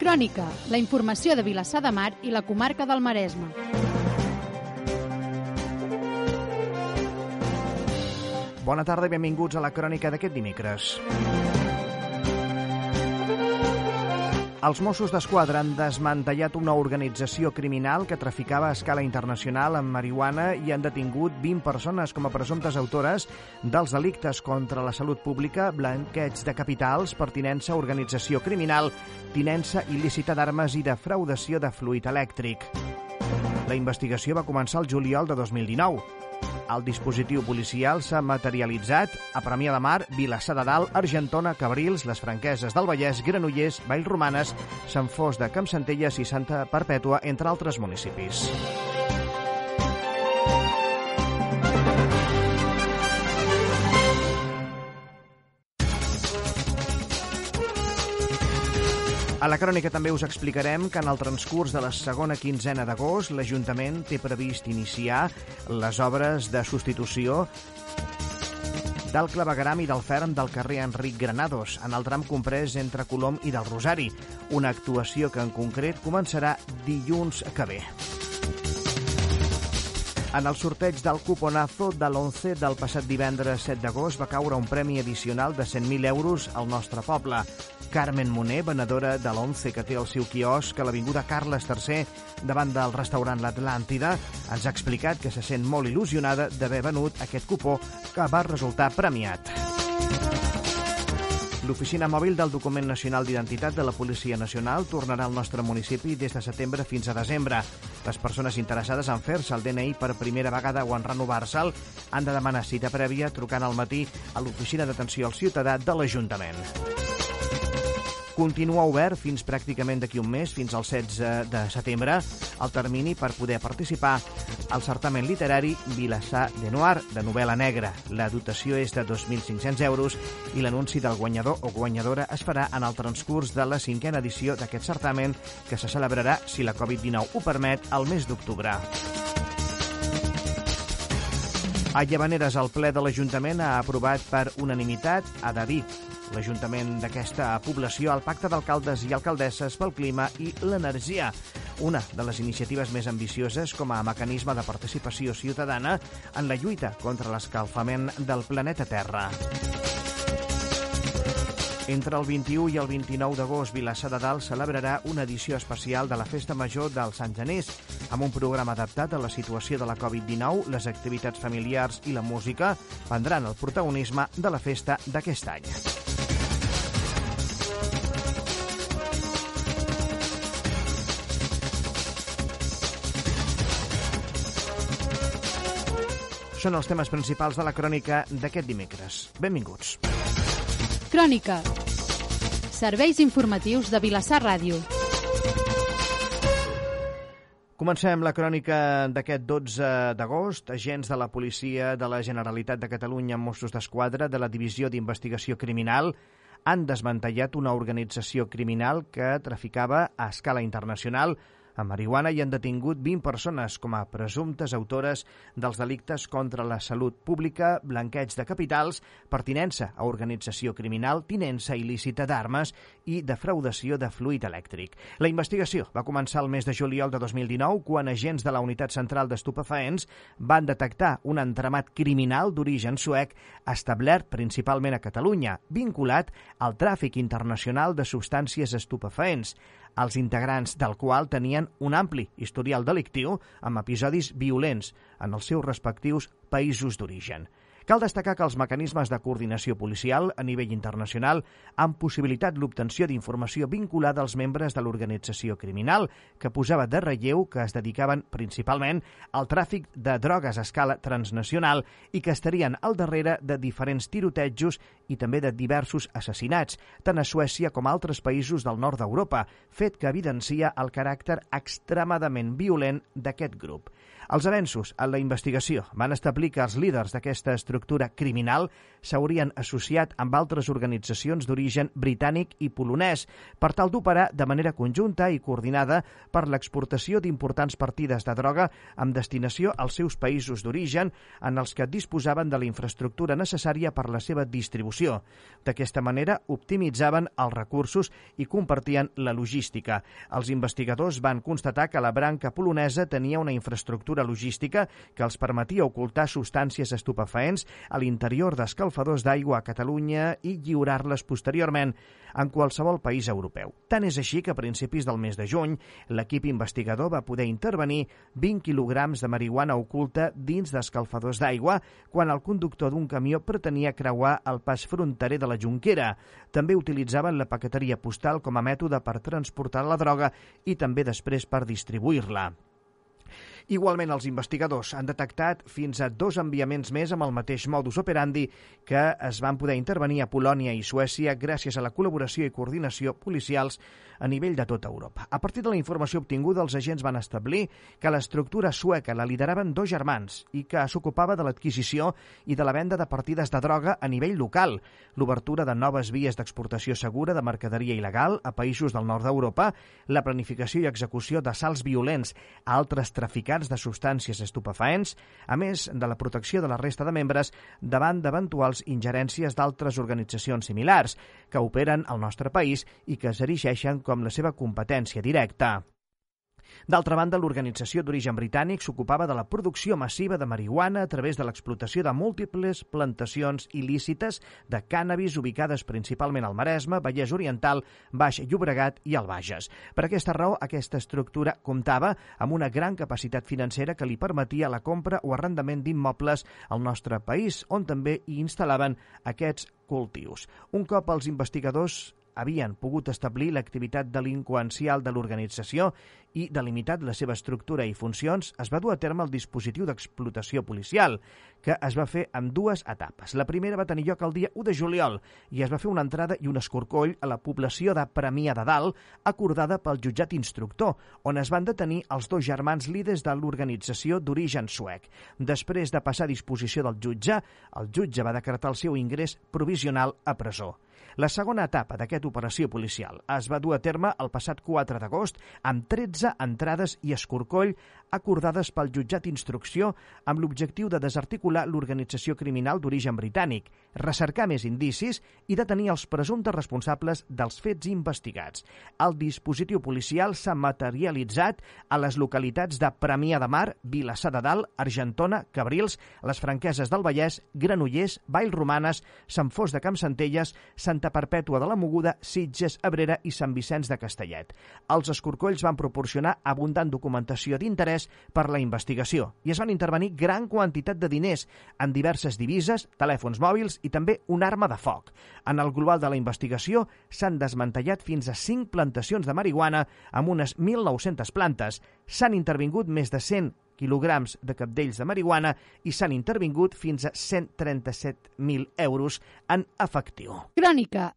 Crònica, la informació de Vilassar de Mar i la comarca del Maresme. Bona tarda i benvinguts a la crònica d'aquest dimecres. Els Mossos d'Esquadra han desmantellat una organització criminal que traficava a escala internacional amb marihuana i han detingut 20 persones com a presumptes autores dels delictes contra la salut pública, blanqueig de capitals, pertinença a organització criminal tinença il·lícita d'armes i defraudació de fluid elèctric. La investigació va començar el juliol de 2019. El dispositiu policial s'ha materialitzat a Premià de Mar, Vilassar de Dalt, Argentona, Cabrils, les Franqueses del Vallès, Granollers, Vallromanes, Sant Fos de Campsentelles i Santa Perpètua, entre altres municipis. A la crònica també us explicarem que en el transcurs de la segona quinzena d'agost l'Ajuntament té previst iniciar les obres de substitució del clavegram i del ferm del carrer Enric Granados, en el tram comprès entre Colom i del Rosari, una actuació que en concret començarà dilluns que ve. En el sorteig del cuponazo de l'11 del passat divendres 7 d'agost va caure un premi addicional de 100.000 euros al nostre poble. Carmen Moner, venedora de l'11 que té el seu quiosc a l'Avinguda Carles III davant del restaurant L'Atlàntida, ens ha explicat que se sent molt il·lusionada d'haver venut aquest cupó que va resultar premiat. L'Oficina Mòbil del Document Nacional d'Identitat de la Policia Nacional tornarà al nostre municipi des de setembre fins a desembre. Les persones interessades en fer-se el DNI per primera vegada o en renovar-se'l han de demanar cita prèvia trucant al matí a l'Oficina d'Atenció al Ciutadà de l'Ajuntament continua obert fins pràcticament d'aquí un mes, fins al 16 de setembre, el termini per poder participar al certamen literari Vilassar de Noir, de novel·la negra. La dotació és de 2.500 euros i l'anunci del guanyador o guanyadora es farà en el transcurs de la cinquena edició d'aquest certamen que se celebrarà, si la Covid-19 ho permet, al mes d'octubre. A Llavaneres, el ple de l'Ajuntament ha aprovat per unanimitat adherir l'Ajuntament d'aquesta població al Pacte d'Alcaldes i Alcaldesses pel Clima i l'Energia, una de les iniciatives més ambicioses com a mecanisme de participació ciutadana en la lluita contra l'escalfament del planeta Terra. Entre el 21 i el 29 d'agost, Vilassar de Dalt celebrarà una edició especial de la Festa Major dels Sant Genís, amb un programa adaptat a la situació de la Covid-19, les activitats familiars i la música prendran el protagonisme de la festa d'aquest any. Són els temes principals de la crònica d'aquest dimecres. Benvinguts. Crònica. Serveis informatius de Vilassar Ràdio. Comencem la crònica d'aquest 12 d'agost. Agents de la policia de la Generalitat de Catalunya Mossos d'Esquadra de la Divisió d'Investigació Criminal han desmantellat una organització criminal que traficava a escala internacional a marihuana i han detingut 20 persones com a presumptes autores dels delictes contra la salut pública, blanqueig de capitals, pertinença a organització criminal, tinença il·lícita d'armes i defraudació de fluid elèctric. La investigació va començar el mes de juliol de 2019 quan agents de la Unitat Central d'Estupefaents van detectar un entramat criminal d'origen suec establert principalment a Catalunya, vinculat al tràfic internacional de substàncies estupefaents els integrants del qual tenien un ampli historial delictiu amb episodis violents en els seus respectius països d'origen. Cal destacar que els mecanismes de coordinació policial a nivell internacional han possibilitat l'obtenció d'informació vinculada als membres de l'organització criminal, que posava de relleu que es dedicaven principalment al tràfic de drogues a escala transnacional i que estarien al darrere de diferents tirotejos i també de diversos assassinats, tant a Suècia com a altres països del nord d'Europa, fet que evidencia el caràcter extremadament violent d'aquest grup. Els avenços en la investigació van establir que els líders d'aquesta estructura criminal s'haurien associat amb altres organitzacions d'origen britànic i polonès per tal d'operar de manera conjunta i coordinada per l'exportació d'importants partides de droga amb destinació als seus països d'origen en els que disposaven de la infraestructura necessària per la seva distribució. D'aquesta manera optimitzaven els recursos i compartien la logística. Els investigadors van constatar que la branca polonesa tenia una infraestructura logística que els permetia ocultar substàncies estupefaents a l'interior d'escalfadors d'aigua a Catalunya i lliurar-les posteriorment en qualsevol país europeu. Tant és així que a principis del mes de juny l'equip investigador va poder intervenir 20 quilograms de marihuana oculta dins d'escalfadors d'aigua quan el conductor d'un camió pretenia creuar el pas fronterer de la Junquera. També utilitzaven la paqueteria postal com a mètode per transportar la droga i també després per distribuir-la. Igualment, els investigadors han detectat fins a dos enviaments més amb el mateix modus operandi que es van poder intervenir a Polònia i Suècia gràcies a la col·laboració i coordinació policials a nivell de tota Europa. A partir de la informació obtinguda, els agents van establir que l'estructura sueca la lideraven dos germans i que s'ocupava de l'adquisició i de la venda de partides de droga a nivell local, l'obertura de noves vies d'exportació segura de mercaderia il·legal a països del nord d'Europa, la planificació i execució d'assalts violents a altres traficants de substàncies estupefaents, a més de la protecció de la resta de membres davant d'eventuals ingerències d'altres organitzacions similars que operen al nostre país i que s'erigeixen com la seva competència directa. D'altra banda, l'organització d'origen britànic s'ocupava de la producció massiva de marihuana a través de l'explotació de múltiples plantacions il·lícites de cànnabis ubicades principalment al Maresme, Vallès Oriental, Baix Llobregat i al Bages. Per aquesta raó, aquesta estructura comptava amb una gran capacitat financera que li permetia la compra o arrendament d'immobles al nostre país, on també hi instal·laven aquests cultius. Un cop els investigadors havien pogut establir l'activitat delinqüencial de l'organització i delimitat la seva estructura i funcions, es va dur a terme el dispositiu d'explotació policial, que es va fer en dues etapes. La primera va tenir lloc el dia 1 de juliol i es va fer una entrada i un escorcoll a la població de Premià de Dalt, acordada pel jutjat instructor, on es van detenir els dos germans líders de l'organització d'origen suec. Després de passar a disposició del jutge, el jutge va decretar el seu ingrés provisional a presó. La segona etapa d'aquesta operació policial es va dur a terme el passat 4 d'agost amb 13 entrades i escorcoll acordades pel jutjat d'instrucció amb l'objectiu de desarticular l'organització criminal d'origen britànic, recercar més indicis i detenir els presumptes responsables dels fets investigats. El dispositiu policial s'ha materialitzat a les localitats de Premià de Mar, Vilassar de Dalt, Argentona, Cabrils, les Franqueses del Vallès, Granollers, Vallromanes, Sant Fos de Campsentelles, Santa Perpètua de la Moguda, Sitges, Abrera i Sant Vicenç de Castellet. Els escorcolls van proporcionar abundant documentació d'interès interès per la investigació i es van intervenir gran quantitat de diners en diverses divises, telèfons mòbils i també una arma de foc. En el global de la investigació s'han desmantellat fins a 5 plantacions de marihuana amb unes 1.900 plantes. S'han intervingut més de 100 quilograms de capdells de marihuana i s'han intervingut fins a 137.000 euros en efectiu. Crònica.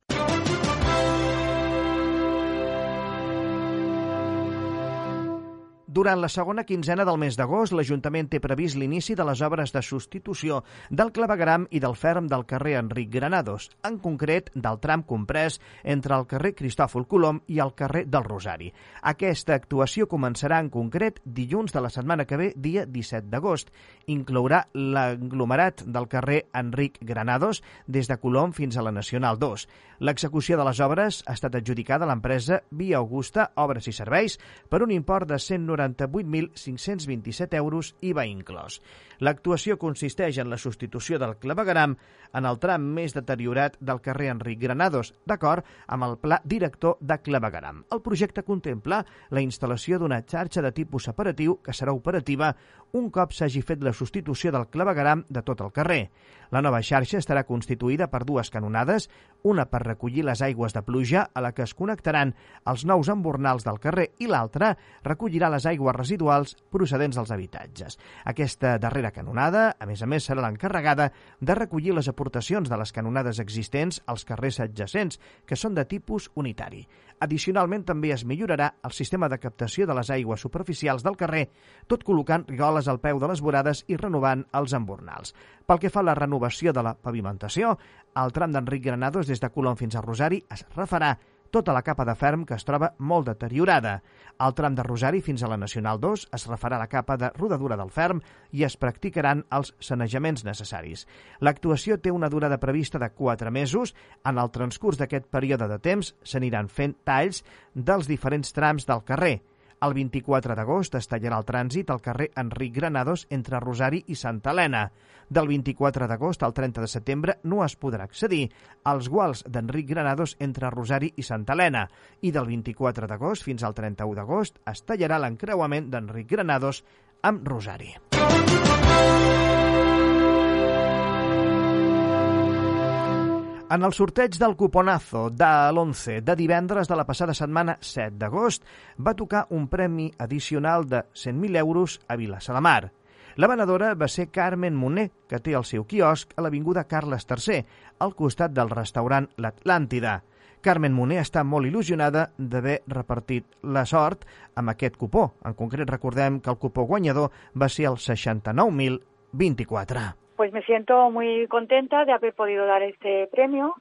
Durant la segona quinzena del mes d'agost, l'Ajuntament té previst l'inici de les obres de substitució del clavegram i del ferm del carrer Enric Granados, en concret del tram comprès entre el carrer Cristòfol Colom i el carrer del Rosari. Aquesta actuació començarà en concret dilluns de la setmana que ve, dia 17 d'agost. Inclourà l'aglomerat del carrer Enric Granados des de Colom fins a la Nacional 2. L'execució de les obres ha estat adjudicada a l'empresa Via Augusta Obres i Serveis per un import de 190 48.527 euros IVA inclòs. L'actuació consisteix en la substitució del clavegaram en el tram més deteriorat del carrer Enric Granados, d'acord amb el pla director de clavegaram. El projecte contempla la instal·lació d'una xarxa de tipus separatiu que serà operativa un cop s'hagi fet la substitució del clavegaram de tot el carrer. La nova xarxa estarà constituïda per dues canonades, una per recollir les aigües de pluja a la que es connectaran els nous embornals del carrer i l'altra recollirà les aigües residuals procedents dels habitatges. Aquesta darrera canonada, a més a més, serà l'encarregada de recollir les aportacions de les canonades existents als carrers adjacents, que són de tipus unitari. Addicionalment, també es millorarà el sistema de captació de les aigües superficials del carrer, tot col·locant rigoles al peu de les vorades i renovant els embornals. Pel que fa a la renovació de la pavimentació, el tram d'Enric Granados des de Colom fins a Rosari es refarà tota la capa de ferm que es troba molt deteriorada. Al tram de Rosari fins a la Nacional 2 es refarà la capa de rodadura del ferm i es practicaran els sanejaments necessaris. L'actuació té una durada prevista de 4 mesos. En el transcurs d'aquest període de temps s'aniran fent talls dels diferents trams del carrer. El 24 d'agost es tallarà el trànsit al carrer Enric Granados entre Rosari i Santa Helena. Del 24 d'agost al 30 de setembre no es podrà accedir als guals d'Enric Granados entre Rosari i Santa Helena i del 24 d'agost fins al 31 d'agost es tallarà l'encreuament d'Enric Granados amb Rosari. En el sorteig del cuponazo de l'11 de divendres de la passada setmana 7 d'agost va tocar un premi addicional de 100.000 euros a Vilassar de Mar. La venedora va ser Carmen Moner, que té el seu quiosc a l'Avinguda Carles III, al costat del restaurant L'Atlàntida. Carmen Moner està molt il·lusionada d'haver repartit la sort amb aquest cupó. En concret, recordem que el cupó guanyador va ser el 69.024 pues me siento muy contenta de haber podido dar este premio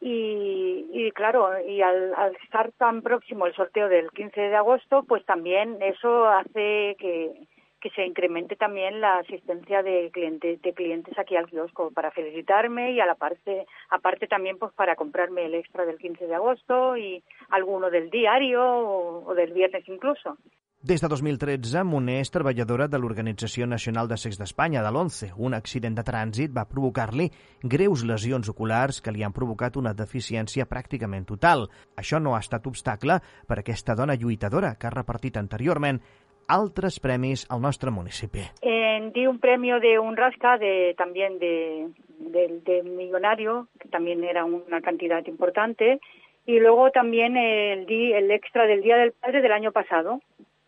y, y claro, y al, al, estar tan próximo el sorteo del 15 de agosto, pues también eso hace que, que se incremente también la asistencia de clientes, de clientes aquí al kiosco para felicitarme y a la parte, aparte también pues para comprarme el extra del 15 de agosto y alguno del diario o, o del viernes incluso. Des de 2013, Moner és treballadora de l'Organització Nacional de Sex d'Espanya, de l'ONCE. Un accident de trànsit va provocar-li greus lesions oculars que li han provocat una deficiència pràcticament total. Això no ha estat obstacle per aquesta dona lluitadora que ha repartit anteriorment altres premis al nostre municipi. Eh, di un premio de un rasca de, también de, de, de millonario, que también era una cantidad importante, y luego también el, di, el extra del Día del Padre del año pasado,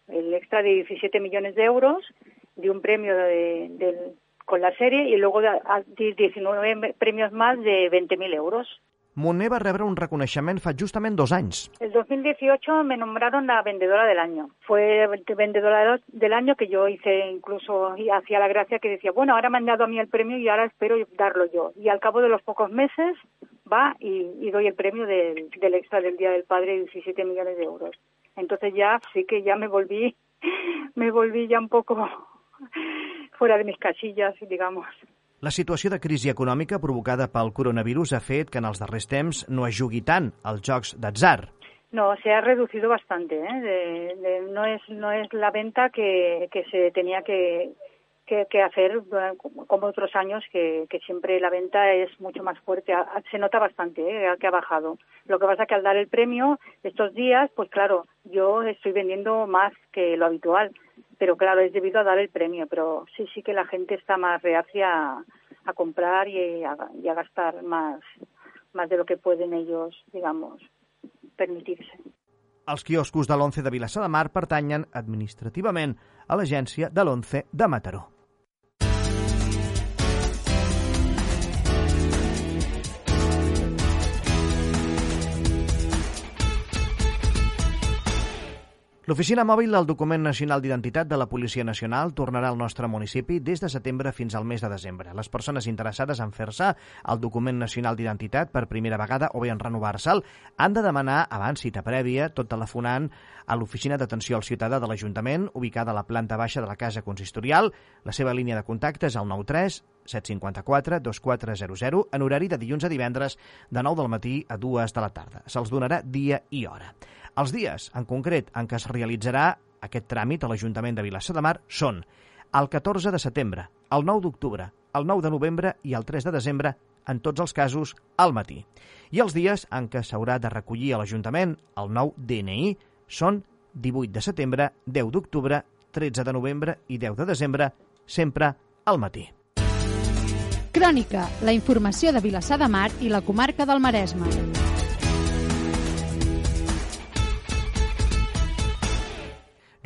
el extra de 17 millones de euros, de un premio de, de, con la serie y luego de, de 19 premios más de 20.000 euros. Monet va rebre un reconeixement fa justament dos anys. El 2018 me nombraron la vendedora del año. Fue vendedora del año que yo hice incluso y hacía la gracia que decía, bueno, ahora me han dado a mí el premio y ahora espero darlo yo. Y al cabo de los pocos meses va y, y doy el premio del, del extra del Día del Padre de 17 millones de euros. Entonces ya sí que ya me volví, me volví ya un poco fuera de mis casillas, digamos. La situació de crisi econòmica provocada pel coronavirus ha fet que en els darrers temps no es jugui tant als jocs d'atzar. No, se ha reducido bastante. ¿eh? De, de, no, es, no es la venta que, que se tenía que, que, que hacer como otros años, que, siempre la venta es mucho más fuerte. Se nota bastante ¿eh? que ha bajado. Lo que pasa es que al dar el premio estos días, pues claro, yo estoy vendiendo más que lo habitual, pero claro, es debido a dar el premio. Pero sí, sí que la gente está más reacia a, comprar y a, y a gastar más, más de lo que pueden ellos, digamos, permitirse. Els quioscos de l'Once de Vilassar de Mar pertanyen administrativament a l'agència de l'Once de Mataró. L'oficina mòbil del document nacional d'identitat de la Policia Nacional tornarà al nostre municipi des de setembre fins al mes de desembre. Les persones interessades en fer-se el document nacional d'identitat per primera vegada o bé en renovar-se'l han de demanar abans cita prèvia, tot telefonant a l'oficina d'atenció al ciutadà de l'Ajuntament, ubicada a la planta baixa de la Casa Consistorial. La seva línia de contacte és el 93 754 2400 en horari de dilluns a divendres de 9 del matí a 2 de la tarda. Se'ls donarà dia i hora. Els dies, en concret, en què es realitzarà aquest tràmit a l'Ajuntament de Vilassar de Mar són el 14 de setembre, el 9 d'octubre, el 9 de novembre i el 3 de desembre, en tots els casos, al matí. I els dies en què s'haurà de recollir a l'Ajuntament el nou DNI són 18 de setembre, 10 d'octubre, 13 de novembre i 10 de desembre, sempre al matí. Crònica, la informació de Vilassar de Mar i la comarca del Maresme.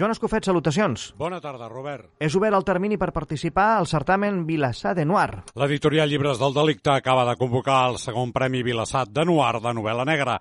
Joan Escofet, salutacions. Bona tarda, Robert. És obert el termini per participar al certamen Vilassar de Noir. L'editorial Llibres del Delicte acaba de convocar el segon Premi Vilassar de Noir de novel·la negra.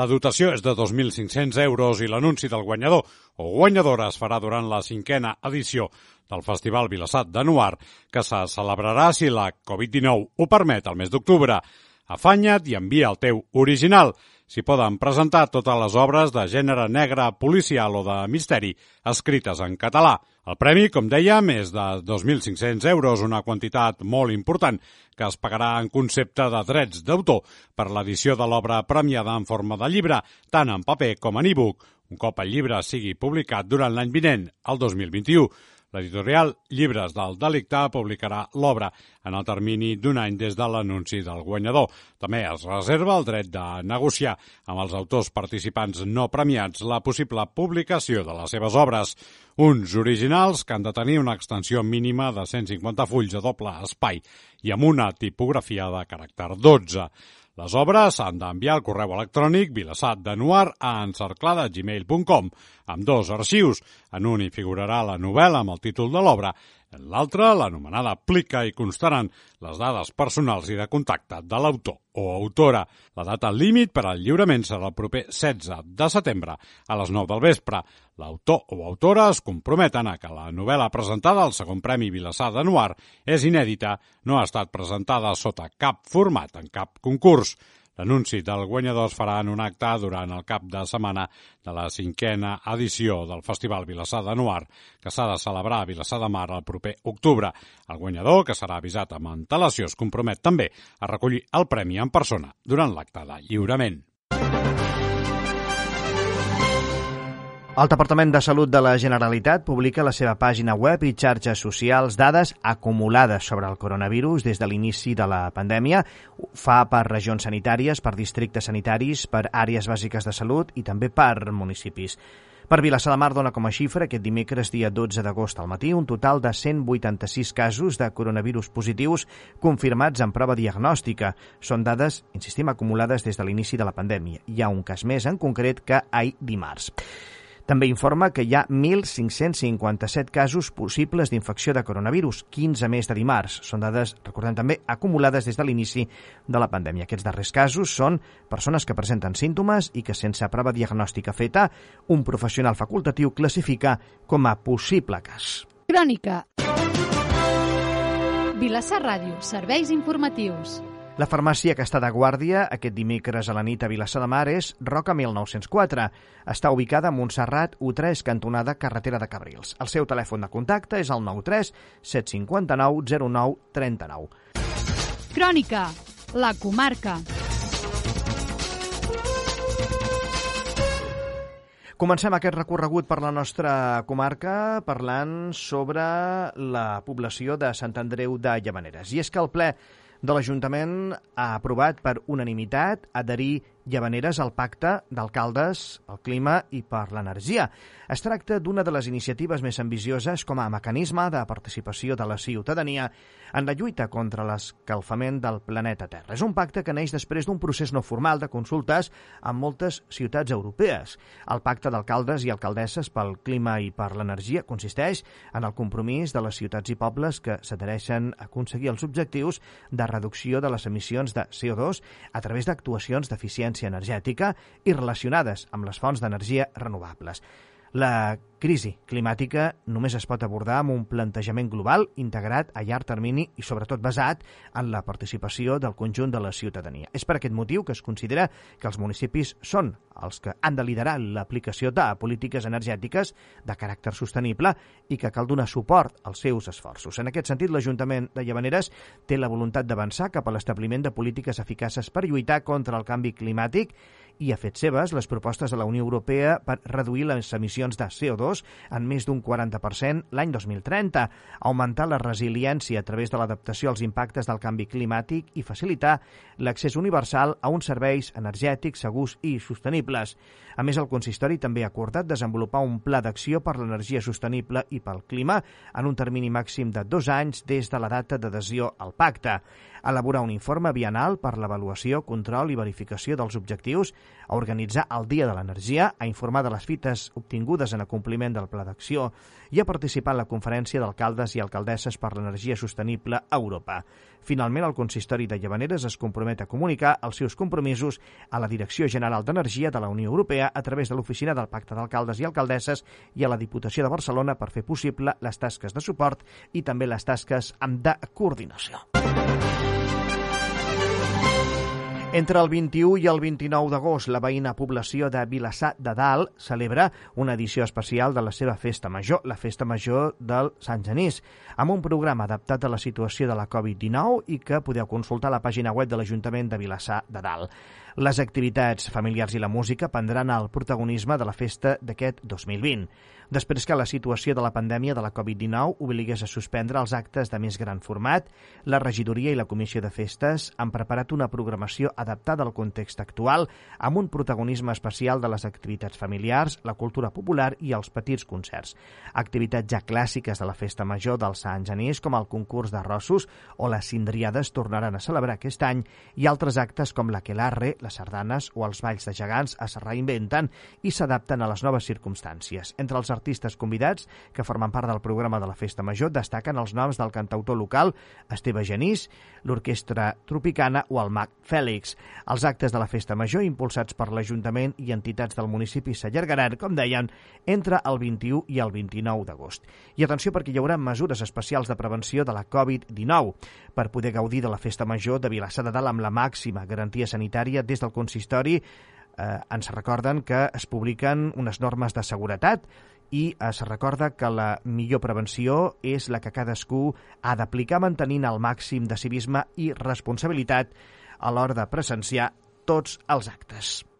La dotació és de 2.500 euros i l'anunci del guanyador o guanyadora es farà durant la cinquena edició del Festival Vilassar de Noir, que se celebrarà si la Covid-19 ho permet el mes d'octubre. Afanya't i envia el teu original. S'hi poden presentar totes les obres de gènere negre, policial o de misteri, escrites en català. El premi, com dèiem, és de 2.500 euros, una quantitat molt important, que es pagarà en concepte de drets d'autor per l'edició de l'obra premiada en forma de llibre, tant en paper com en e-book, un cop el llibre sigui publicat durant l'any vinent, el 2021. L'editorial Llibres del Delicte publicarà l'obra en el termini d'un any des de l'anunci del guanyador. També es reserva el dret de negociar amb els autors participants no premiats la possible publicació de les seves obres. Uns originals que han de tenir una extensió mínima de 150 fulls de doble espai i amb una tipografia de caràcter 12. Les obres s'han d'enviar al correu electrònic vilassatdenuar a encerclada.gmail.com amb dos arxius. En un hi figurarà la novel·la amb el títol de l'obra, en l'altre l'anomenada plica i constaran les dades personals i de contacte de l'autor o autora. La data límit per al lliurament serà el proper 16 de setembre a les 9 del vespre. L'autor o autora es comprometen a que la novel·la presentada al segon Premi Vilassar de Noir és inèdita, no ha estat presentada sota cap format en cap concurs. L'anunci del guanyador es farà en un acte durant el cap de setmana de la cinquena edició del Festival Vilassar de Noir, que s'ha de celebrar a Vilassar de Mar el proper octubre. El guanyador, que serà avisat amb antelació, es compromet també a recollir el premi en persona durant l'acte de lliurament. El Departament de Salut de la Generalitat publica a la seva pàgina web i xarxes socials dades acumulades sobre el coronavirus des de l'inici de la pandèmia. Fa per regions sanitàries, per districtes sanitaris, per àrees bàsiques de salut i també per municipis. Per Vilassar de Mar dona com a xifra aquest dimecres dia 12 d'agost al matí un total de 186 casos de coronavirus positius confirmats en prova diagnòstica. Són dades, insistim, acumulades des de l'inici de la pandèmia. Hi ha un cas més en concret que ahir dimarts. També informa que hi ha 1.557 casos possibles d'infecció de coronavirus, 15 més de dimarts. Són dades, recordem també, acumulades des de l'inici de la pandèmia. Aquests darrers casos són persones que presenten símptomes i que sense prova diagnòstica feta, un professional facultatiu classifica com a possible cas. Crònica. Vilassar Ràdio, serveis informatius. La farmàcia que està de guàrdia aquest dimecres a la nit a Vilassar de Mar és Roca 1904. Està ubicada a Montserrat, U3, cantonada Carretera de Cabrils. El seu telèfon de contacte és el 93 759 09 39. Crònica, la comarca. Comencem aquest recorregut per la nostra comarca parlant sobre la població de Sant Andreu de Llavaneres. I és que el ple de l'Ajuntament ha aprovat per unanimitat adherir Llavaneres al Pacte d'Alcaldes, el Clima i per l'Energia. Es tracta d'una de les iniciatives més ambicioses com a mecanisme de participació de la ciutadania en la lluita contra l'escalfament del planeta Terra. És un pacte que neix després d'un procés no formal de consultes en moltes ciutats europees. El Pacte d'Alcaldes i Alcaldesses pel Clima i per l'Energia consisteix en el compromís de les ciutats i pobles que s'adhereixen a aconseguir els objectius de reducció de les emissions de CO2 a través d'actuacions d'eficiència energètica i relacionades amb les fonts d'energia renovables. La crisi climàtica només es pot abordar amb un plantejament global, integrat a llarg termini i sobretot basat en la participació del conjunt de la ciutadania. És per aquest motiu que es considera que els municipis són els que han de liderar l'aplicació de polítiques energètiques de caràcter sostenible i que cal donar suport als seus esforços. En aquest sentit, l'Ajuntament de Llavaneres té la voluntat d'avançar cap a l'establiment de polítiques eficaces per lluitar contra el canvi climàtic i ha fet seves les propostes de la Unió Europea per reduir les emissions de CO2 en més d'un 40% l'any 2030, augmentar la resiliència a través de l'adaptació als impactes del canvi climàtic i facilitar l'accés universal a uns serveis energètics segurs i sostenibles. A més, el consistori també ha acordat desenvolupar un pla d'acció per l'energia sostenible i pel clima en un termini màxim de dos anys des de la data d'adhesió al pacte. Elaborar un informe bienal per l'avaluació, control i verificació dels objectius, a organitzar el Dia de l'Energia, a informar de les fites obtingudes en acompliment del Pla d'Acció i a participar en la conferència d'alcaldes i alcaldesses per l'energia sostenible a Europa. Finalment, el consistori de Llavaneres es compromet a comunicar els seus compromisos a la Direcció General d'Energia de la Unió Europea a través de l'Oficina del Pacte d'Alcaldes i Alcaldesses i a la Diputació de Barcelona per fer possible les tasques de suport i també les tasques de coordinació. Entre el 21 i el 29 d'agost, la veïna població de Vilassar de Dalt celebra una edició especial de la seva festa major, la festa major del Sant Genís, amb un programa adaptat a la situació de la Covid-19 i que podeu consultar a la pàgina web de l'Ajuntament de Vilassar de Dalt. Les activitats familiars i la música prendran el protagonisme de la festa d'aquest 2020 després que la situació de la pandèmia de la Covid-19 obligués a suspendre els actes de més gran format, la regidoria i la comissió de festes han preparat una programació adaptada al context actual amb un protagonisme especial de les activitats familiars, la cultura popular i els petits concerts. Activitats ja clàssiques de la festa major del Sant Genís, com el concurs d'arrossos o les cindriades tornaran a celebrar aquest any i altres actes com l'aquelarre, les sardanes o els balls de gegants es reinventen i s'adapten a les noves circumstàncies. Entre els artistes convidats que formen part del programa de la Festa Major destaquen els noms del cantautor local Esteve Genís, l'Orquestra Tropicana o el Mag Fèlix. Els actes de la Festa Major, impulsats per l'Ajuntament i entitats del municipi, s'allargaran, com deien, entre el 21 i el 29 d'agost. I atenció perquè hi haurà mesures especials de prevenció de la Covid-19 per poder gaudir de la Festa Major de Vilassar de Dalt amb la màxima garantia sanitària des del consistori eh, ens recorden que es publiquen unes normes de seguretat i es recorda que la millor prevenció és la que cadascú ha d'aplicar mantenint el màxim de civisme i responsabilitat a l'hora de presenciar tots els actes.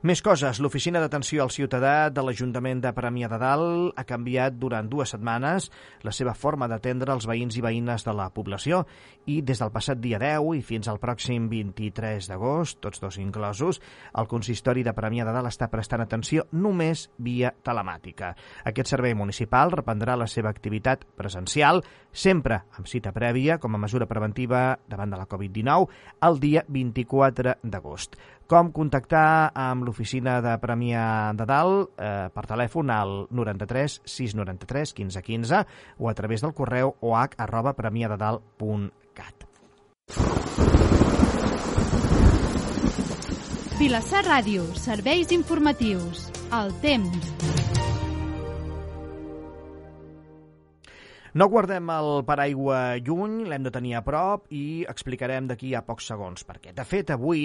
Més coses. L'Oficina d'Atenció al Ciutadà de l'Ajuntament de Premià de Dalt ha canviat durant dues setmanes la seva forma d'atendre els veïns i veïnes de la població i des del passat dia 10 i fins al pròxim 23 d'agost, tots dos inclosos, el consistori de Premià de Dalt està prestant atenció només via telemàtica. Aquest servei municipal reprendrà la seva activitat presencial, sempre amb cita prèvia com a mesura preventiva davant de la Covid-19, el dia 24 d'agost com contactar amb l'oficina de Premià de Dalt eh, per telèfon al 93 693 15 15 o a través del correu oh arroba premiadedalt.cat. Vilassar Ràdio, serveis informatius. El temps. No guardem el paraigua lluny, l'hem de tenir a prop i explicarem d'aquí a pocs segons perquè. De fet, avui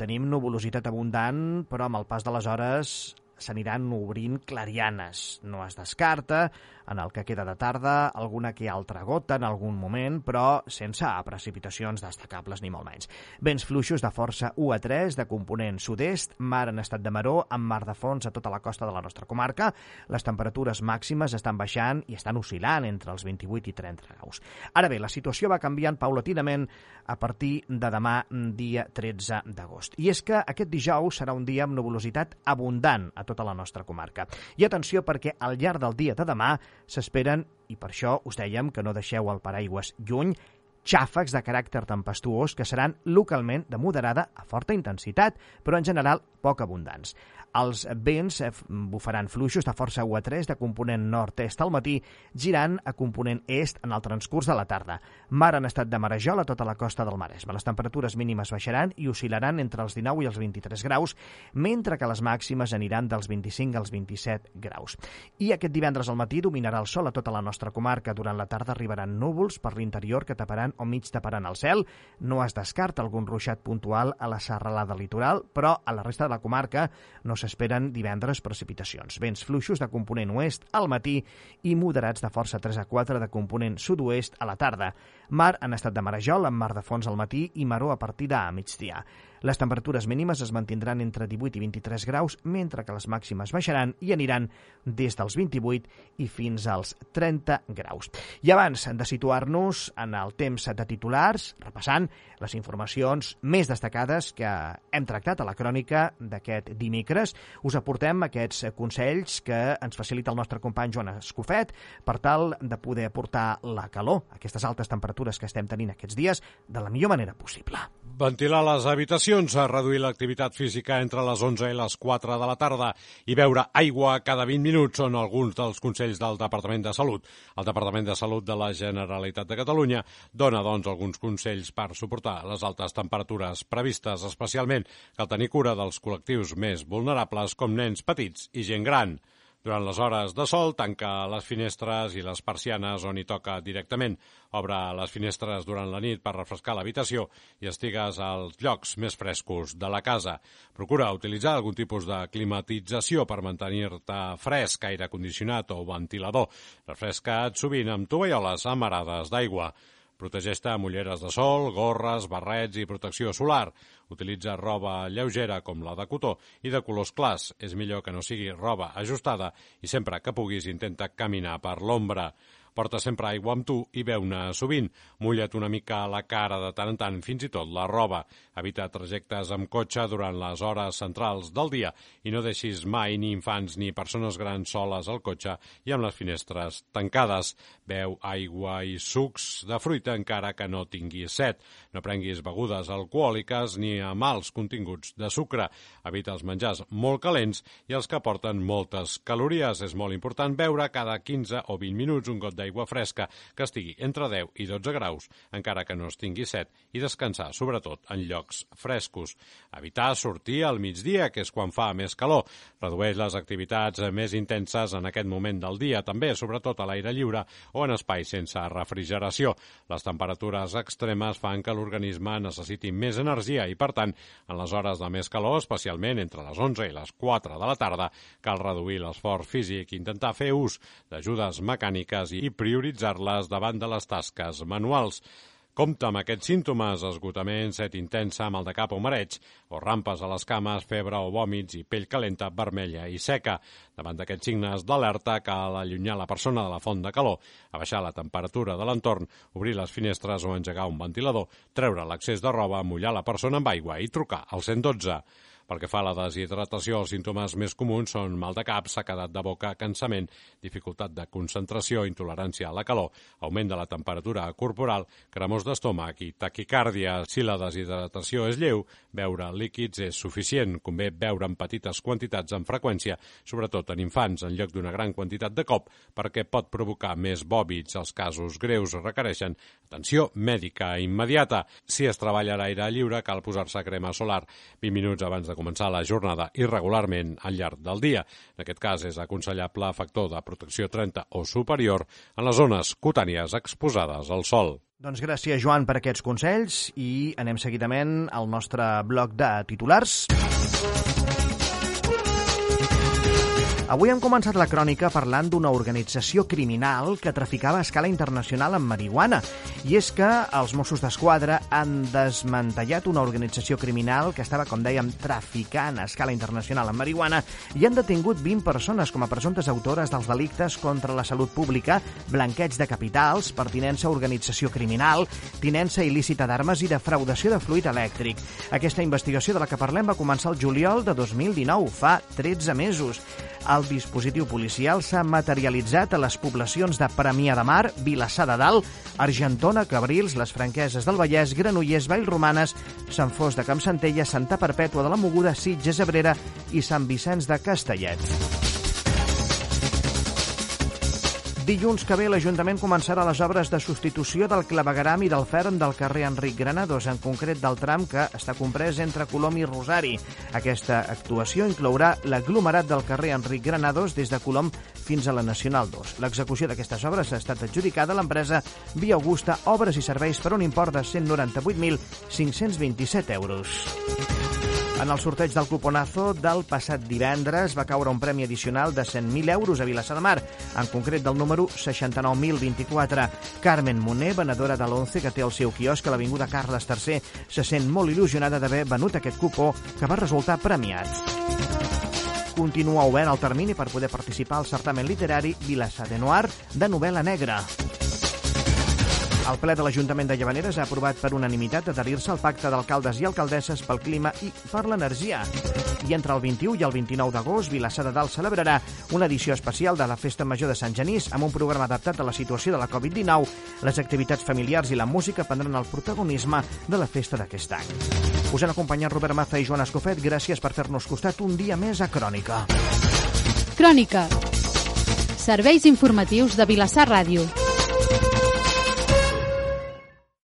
tenim nuvolositat abundant, però amb el pas de les hores s'aniran obrint clarianes. No es descarta en el que queda de tarda, alguna que altra gota en algun moment, però sense precipitacions destacables ni molt menys. Vents fluixos de força 1 a 3, de component sud-est, mar en estat de maró, amb mar de fons a tota la costa de la nostra comarca. Les temperatures màximes estan baixant i estan oscil·lant entre els 28 i 30 graus. Ara bé, la situació va canviant paulatinament a partir de demà, dia 13 d'agost. I és que aquest dijous serà un dia amb nuvolositat abundant a tota la nostra comarca. I atenció perquè al llarg del dia de demà s'esperen, i per això us dèiem que no deixeu el paraigües lluny, xàfecs de caràcter tempestuós que seran localment de moderada a forta intensitat, però en general poc abundants. Els vents eh, bufaran fluixos de força 1 a 3 de component nord-est al matí, girant a component est en el transcurs de la tarda. Mar en estat de marejol a tota la costa del Maresme. Les temperatures mínimes baixaran i oscil·laran entre els 19 i els 23 graus, mentre que les màximes aniran dels 25 als 27 graus. I aquest divendres al matí dominarà el sol a tota la nostra comarca. Durant la tarda arribaran núvols per l'interior que taparan o mig taparan el cel. No es descarta algun ruixat puntual a la serralada litoral, però a la resta de la comarca no s'esperen divendres precipitacions. Vents fluixos de component oest al matí i moderats de força 3 a 4 de component sud-oest a la tarda. Mar en estat de marejol amb mar de fons al matí i maró a partir de migdia. Les temperatures mínimes es mantindran entre 18 i 23 graus, mentre que les màximes baixaran i aniran des dels 28 i fins als 30 graus. I abans de situar-nos en el temps de titulars, repassant les informacions més destacades que hem tractat a la crònica d'aquest dimecres, us aportem aquests consells que ens facilita el nostre company Joan Escofet per tal de poder aportar la calor, aquestes altes temperatures que estem tenint aquests dies, de la millor manera possible. Ventilar les habitacions, reduir l'activitat física entre les 11 i les 4 de la tarda i beure aigua cada 20 minuts són alguns dels consells del Departament de Salut. El Departament de Salut de la Generalitat de Catalunya dona, doncs, alguns consells per suportar les altes temperatures previstes, especialment cal tenir cura dels col·lectius més vulnerables com nens petits i gent gran. Durant les hores de sol, tanca les finestres i les persianes on hi toca directament. Obre les finestres durant la nit per refrescar l'habitació i estigues als llocs més frescos de la casa. Procura utilitzar algun tipus de climatització per mantenir-te fresc, aire condicionat o ventilador. Refresca't sovint amb tovalloles amarades d'aigua. Protegeix-te amb ulleres de sol, gorres, barrets i protecció solar. Utilitza roba lleugera com la de cotó i de colors clars. És millor que no sigui roba ajustada i sempre que puguis intenta caminar per l'ombra. Porta sempre aigua amb tu i beu-ne sovint. Mulla't una mica la cara de tant en tant, fins i tot la roba. Evita trajectes amb cotxe durant les hores centrals del dia i no deixis mai ni infants ni persones grans soles al cotxe i amb les finestres tancades. Beu aigua i sucs de fruita encara que no tinguis set. No prenguis begudes alcohòliques ni amb alts continguts de sucre. Evita els menjars molt calents i els que porten moltes calories. És molt important beure cada 15 o 20 minuts un got d'aigua fresca que estigui entre 10 i 12 graus, encara que no es tingui set, i descansar, sobretot, en llocs frescos. Evitar sortir al migdia, que és quan fa més calor. Redueix les activitats més intenses en aquest moment del dia, també, sobretot a l'aire lliure o en espais sense refrigeració. Les temperatures extremes fan que l'organisme necessiti més energia i, per tant, en les hores de més calor, especialment entre les 11 i les 4 de la tarda, cal reduir l'esforç físic, intentar fer ús d'ajudes mecàniques i prioritzar-les davant de les tasques manuals. Compte amb aquests símptomes, esgotament, set intensa, mal de cap o mareig, o rampes a les cames, febre o vòmits i pell calenta, vermella i seca. Davant d'aquests signes d'alerta cal allunyar la persona de la font de calor, abaixar la temperatura de l'entorn, obrir les finestres o engegar un ventilador, treure l'accés de roba, mullar la persona amb aigua i trucar al 112. Pel que fa a la deshidratació, els símptomes més comuns són mal de cap, sequedat de boca, cansament, dificultat de concentració, intolerància a la calor, augment de la temperatura corporal, cremors d'estómac i taquicàrdia. Si la deshidratació és lleu, beure líquids és suficient. Convé beure en petites quantitats amb freqüència, sobretot en infants, en lloc d'una gran quantitat de cop, perquè pot provocar més vòmits. Els casos greus requereixen atenció mèdica immediata. Si es treballa a l'aire lliure, cal posar-se crema solar 20 minuts abans de començar la jornada irregularment al llarg del dia. En aquest cas és aconsellable factor de protecció 30 o superior en les zones cutànies exposades al sol. Doncs gràcies, Joan, per aquests consells i anem seguidament al nostre bloc de titulars. Avui hem començat la crònica parlant d'una organització criminal que traficava a escala internacional amb marihuana. I és que els Mossos d'Esquadra han desmantellat una organització criminal que estava, com dèiem, traficant a escala internacional amb marihuana i han detingut 20 persones com a presumptes autores dels delictes contra la salut pública, blanqueig de capitals, pertinença a organització criminal, tinença il·lícita d'armes i defraudació de fluid elèctric. Aquesta investigació de la que parlem va començar el juliol de 2019, fa 13 mesos. El dispositiu policial s'ha materialitzat a les poblacions de Premià de Mar, Vilassar de Dalt, Argentona, Cabrils, les Franqueses del Vallès, Granollers, Vallromanes, Sant Fos de Campsantella, Santa Perpètua de la Moguda, Sitges, Abrera i Sant Vicenç de Castellet. Dilluns que ve l'Ajuntament començarà les obres de substitució del clavegaram i del ferm del carrer Enric Granados, en concret del tram que està comprès entre Colom i Rosari. Aquesta actuació inclourà l'aglomerat del carrer Enric Granados des de Colom fins a la Nacional 2. L'execució d'aquestes obres ha estat adjudicada a l'empresa Via Augusta Obres i Serveis per un import de 198.527 euros. En el sorteig del cuponazo del passat divendres va caure un premi addicional de 100.000 euros a Vilassar de Mar, en concret del número 69.024. Carmen Moner, venedora de l'11 que té el seu quiosc a l'Avinguda Carles III, se sent molt il·lusionada d'haver venut aquest cupó que va resultar premiat. Continua obert el termini per poder participar al certamen literari Vilassar de Noir de novel·la negra. El ple de l'Ajuntament de Llavaneres ha aprovat per unanimitat adherir-se al pacte d'alcaldes i alcaldesses pel clima i per l'energia. I entre el 21 i el 29 d'agost, Vilassar de Dalt celebrarà una edició especial de la Festa Major de Sant Genís amb un programa adaptat a la situació de la Covid-19. Les activitats familiars i la música prendran el protagonisme de la festa d'aquest any. Us han acompanyat Robert Maza i Joan Escofet. Gràcies per fer-nos costat un dia més a Crònica. Crònica. Serveis informatius de Vilassar Ràdio.